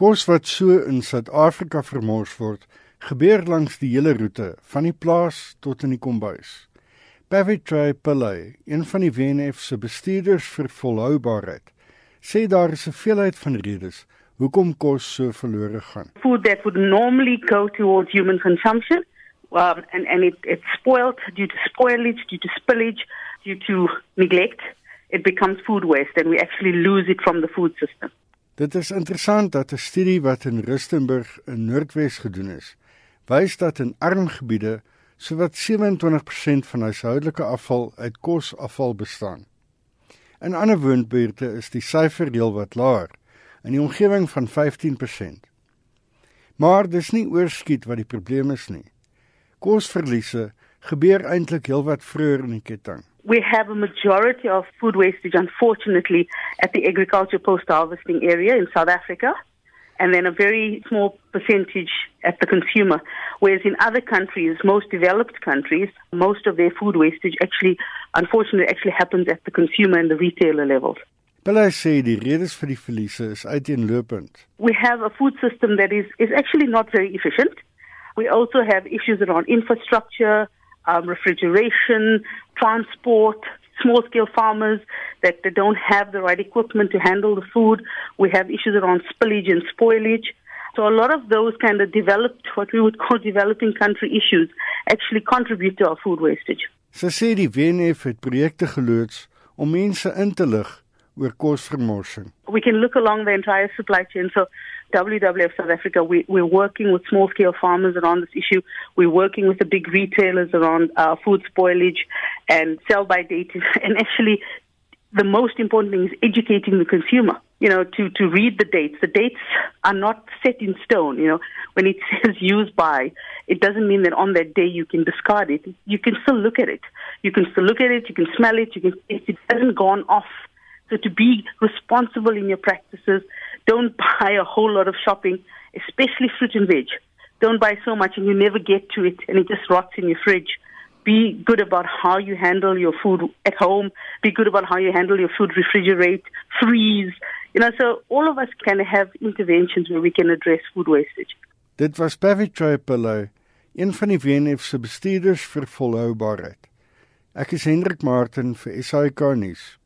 Kos wat so in Suid-Afrika vermors word, gebeur langs die hele roete van die plaas tot in die kombuis. Pavitray Pillay, een van die WNF se bestuurders vir volhoubaarheid, sê daar is 'n veelheid van redes hoekom kos so verlore gaan. Food that would normally go towards human consumption um, and and it it's spoiled due to spoilage, due to spillage, due to neglect, it becomes food waste and we actually lose it from the food system. Dit is interessant dat 'n studie wat in Rustenburg in Noordwes gedoen is, wys dat in arm gebiede sowat 27% van huishoudelike afval uit kosafval bestaan. In ander woonbuurte is die syfer heelwat laer, in die omgewing van 15%. Maar dis nie oorskiet wat die probleem is nie. Kosverliese gebeur eintlik heelwat vroeër in die ketting. We have a majority of food wastage, unfortunately, at the agriculture post harvesting area in South Africa, and then a very small percentage at the consumer. Whereas in other countries, most developed countries, most of their food wastage actually, unfortunately, actually happens at the consumer and the retailer levels. Hulle sê die redes vir die verliese is uiteenlopend. We have a food system that is, is actually not very efficient. We also have issues around infrastructure, um, refrigeration, transport, small scale farmers that they don't have the right equipment to handle the food. We have issues around spillage and spoilage. So a lot of those kind of developed, what we would call developing country issues, actually contribute to our food wastage. Sy sê die WNF het projekte geloods om mense in te lig oor kosvermorsing. We can look along the entire supply chain. So WWF South Africa, we, we're working with small scale farmers around this issue. We're working with the big retailers around uh, food spoilage and sell by date. And actually, the most important thing is educating the consumer, you know, to, to read the dates. The dates are not set in stone, you know. When it says use by, it doesn't mean that on that day you can discard it. You can still look at it. You can still look at it, you can smell it, you can it hasn't gone off. So to be responsible in your practices, don't buy a whole lot of shopping, especially fruit and veg. Don't buy so much and you never get to it and it just rots in your fridge. Be good about how you handle your food at home. Be good about how you handle your food, refrigerate, freeze. You know, so all of us can have interventions where we can address food wastage. Dit was Pavitray Pillay, een van die WNF se bestuurders vir volhoubaarheid. Ek is Hendrik Martin vir SAK nuus.